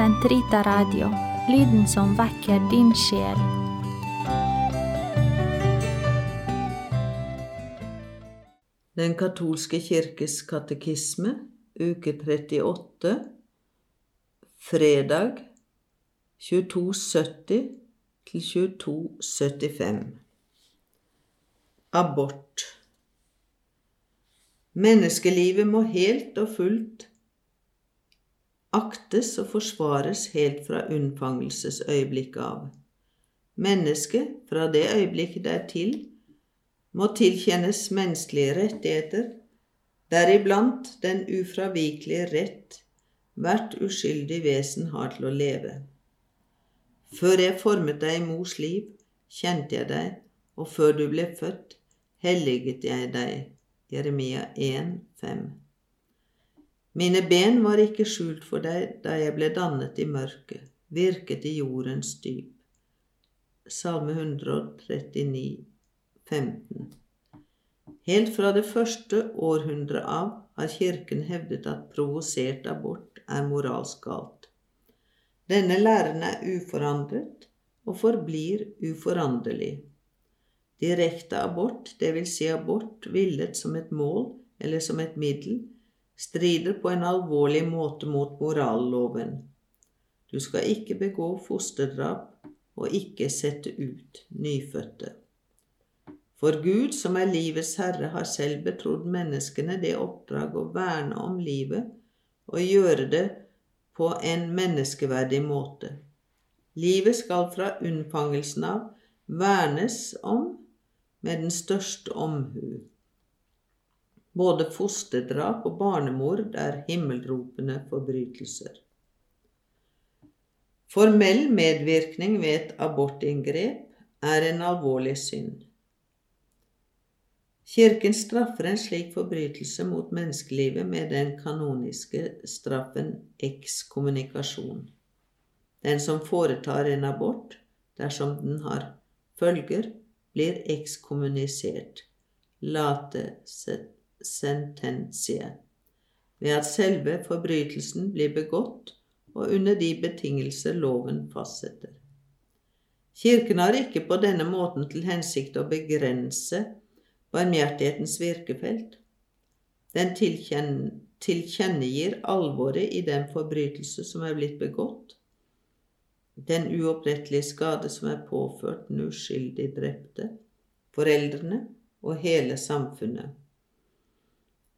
Sentrita Radio, lyden som vekker din sjel. Den katolske kirkes katekisme, uke 38, fredag 2270 til 2275. Abort. Menneskelivet må helt og fullt aktes og forsvares helt fra unnfangelsesøyeblikket av. Mennesket, fra det øyeblikket det er til, må tilkjennes menneskelige rettigheter, deriblant den ufravikelige rett hvert uskyldig vesen har til å leve. Før jeg formet deg i mors liv, kjente jeg deg, og før du ble født, helliget jeg deg. Jeremia 1, 5. Mine ben var ikke skjult for deg da jeg ble dannet i mørket, virket i jordens dyp. Salme 139, 15. Helt fra det første århundret av har Kirken hevdet at provosert abort er moralsk galt. Denne læren er uforandret og forblir uforanderlig. Direkte abort, dvs. Si abort villet som et mål eller som et middel, strider på en alvorlig måte mot moralloven. Du skal ikke begå fosterdrap og ikke sette ut nyfødte. For Gud, som er livets herre, har selv betrodd menneskene det oppdrag å verne om livet og gjøre det på en menneskeverdig måte. Livet skal fra unnfangelsen av vernes om med den største omhu. Både fosterdrap og barnemord er himmelropende forbrytelser. Formell medvirkning ved et abortinngrep er en alvorlig synd. Kirken straffer en slik forbrytelse mot menneskelivet med den kanoniske straffen ekskommunikasjon. Den som foretar en abort, dersom den har følger, blir ekskommunisert, late sententie, ved at selve forbrytelsen blir begått og under de betingelser loven fastsetter. Kirken har ikke på denne måten til hensikt å begrense barmhjertighetens virkefelt. Den tilkjennegir alvoret i den forbrytelse som er blitt begått, den uopprettelige skade som er påført den uskyldig drepte, foreldrene og hele samfunnet.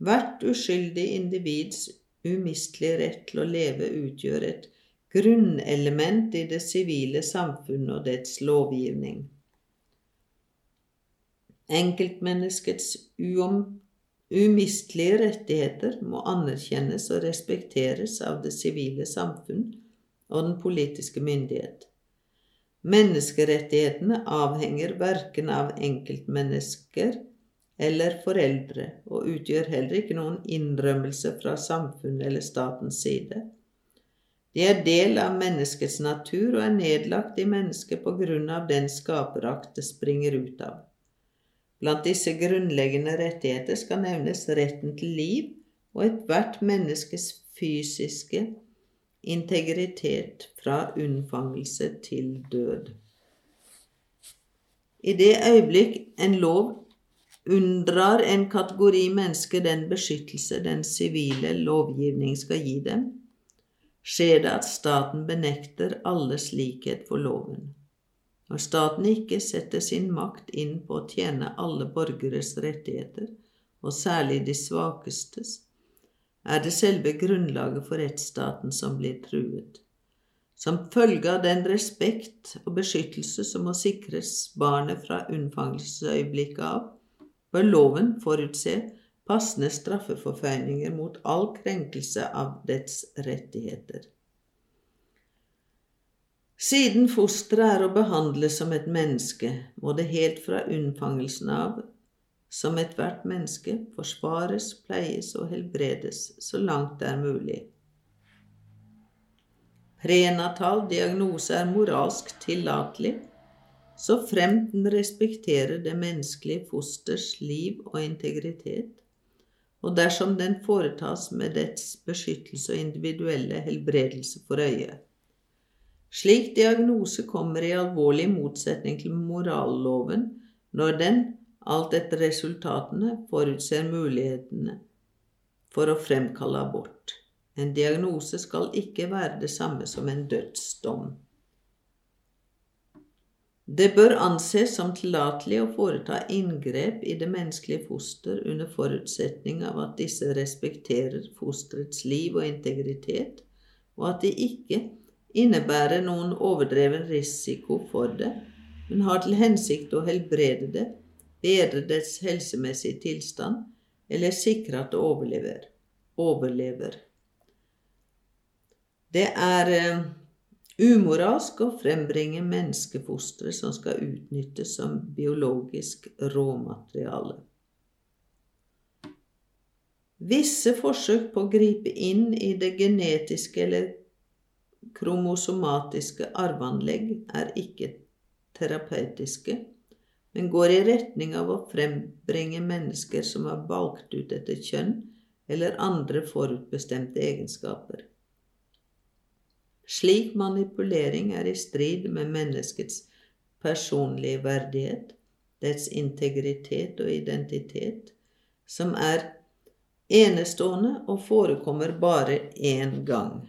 Hvert uskyldig individs umistelige rett til å leve utgjør et grunnelement i det sivile samfunn og dets lovgivning. Enkeltmenneskets umistelige rettigheter må anerkjennes og respekteres av det sivile samfunn og den politiske myndighet. Menneskerettighetene avhenger verken av enkeltmennesker eller foreldre og utgjør heller ikke noen innrømmelse fra samfunnet eller statens side. De er del av menneskets natur og er nedlagt i mennesket på grunn av den skaperakt det springer ut av. Blant disse grunnleggende rettigheter skal nevnes retten til liv og ethvert menneskes fysiske, integritet fra unnfangelse til død. I det øyeblikk en lov unndrar en kategori mennesker den beskyttelse den sivile lovgivning skal gi dem, skjer det at staten benekter alles likhet for loven. Når staten ikke setter sin makt inn på å tjene alle borgeres rettigheter, og særlig de svakestes, er det selve grunnlaget for rettsstaten som blir truet. Som følge av den respekt og beskyttelse som må sikres barnet fra unnfangelsesøyeblikket av, bør loven forutse passende straffeforføyninger mot all krenkelse av dets rettigheter. Siden fosteret er å behandle som et menneske, må det helt fra unnfangelsen av som ethvert menneske forsvares, pleies og helbredes så langt det er mulig. Prenatal diagnose er moralsk tillatelig så fremt den respekterer det menneskelige fosters liv og integritet, og dersom den foretas med dets beskyttelse og individuelle helbredelse for øye. Slik diagnose kommer i alvorlig motsetning til moralloven når den, alt etter resultatene, forutser mulighetene for å fremkalle abort. En diagnose skal ikke være det samme som en dødsdom. Det bør anses som tillatelig å foreta inngrep i det menneskelige foster under forutsetning av at disse respekterer fosterets liv og integritet, og at de ikke innebærer noen overdreven risiko for det, men har til hensikt å helbrede det, bedre dets helsemessige tilstand eller sikre at det overlever. overlever. Det er uh, umoralsk å frembringe menneskefostre som skal utnyttes som biologisk råmateriale. Visse forsøk på å gripe inn i det genetiske eller kromosomatiske arveanlegg er ikke terapeutiske, men går i retning av å frembringe mennesker som er valgt ut etter kjønn eller andre forutbestemte egenskaper. Slik manipulering er i strid med menneskets personlige verdighet, dets integritet og identitet, som er enestående og forekommer bare én gang.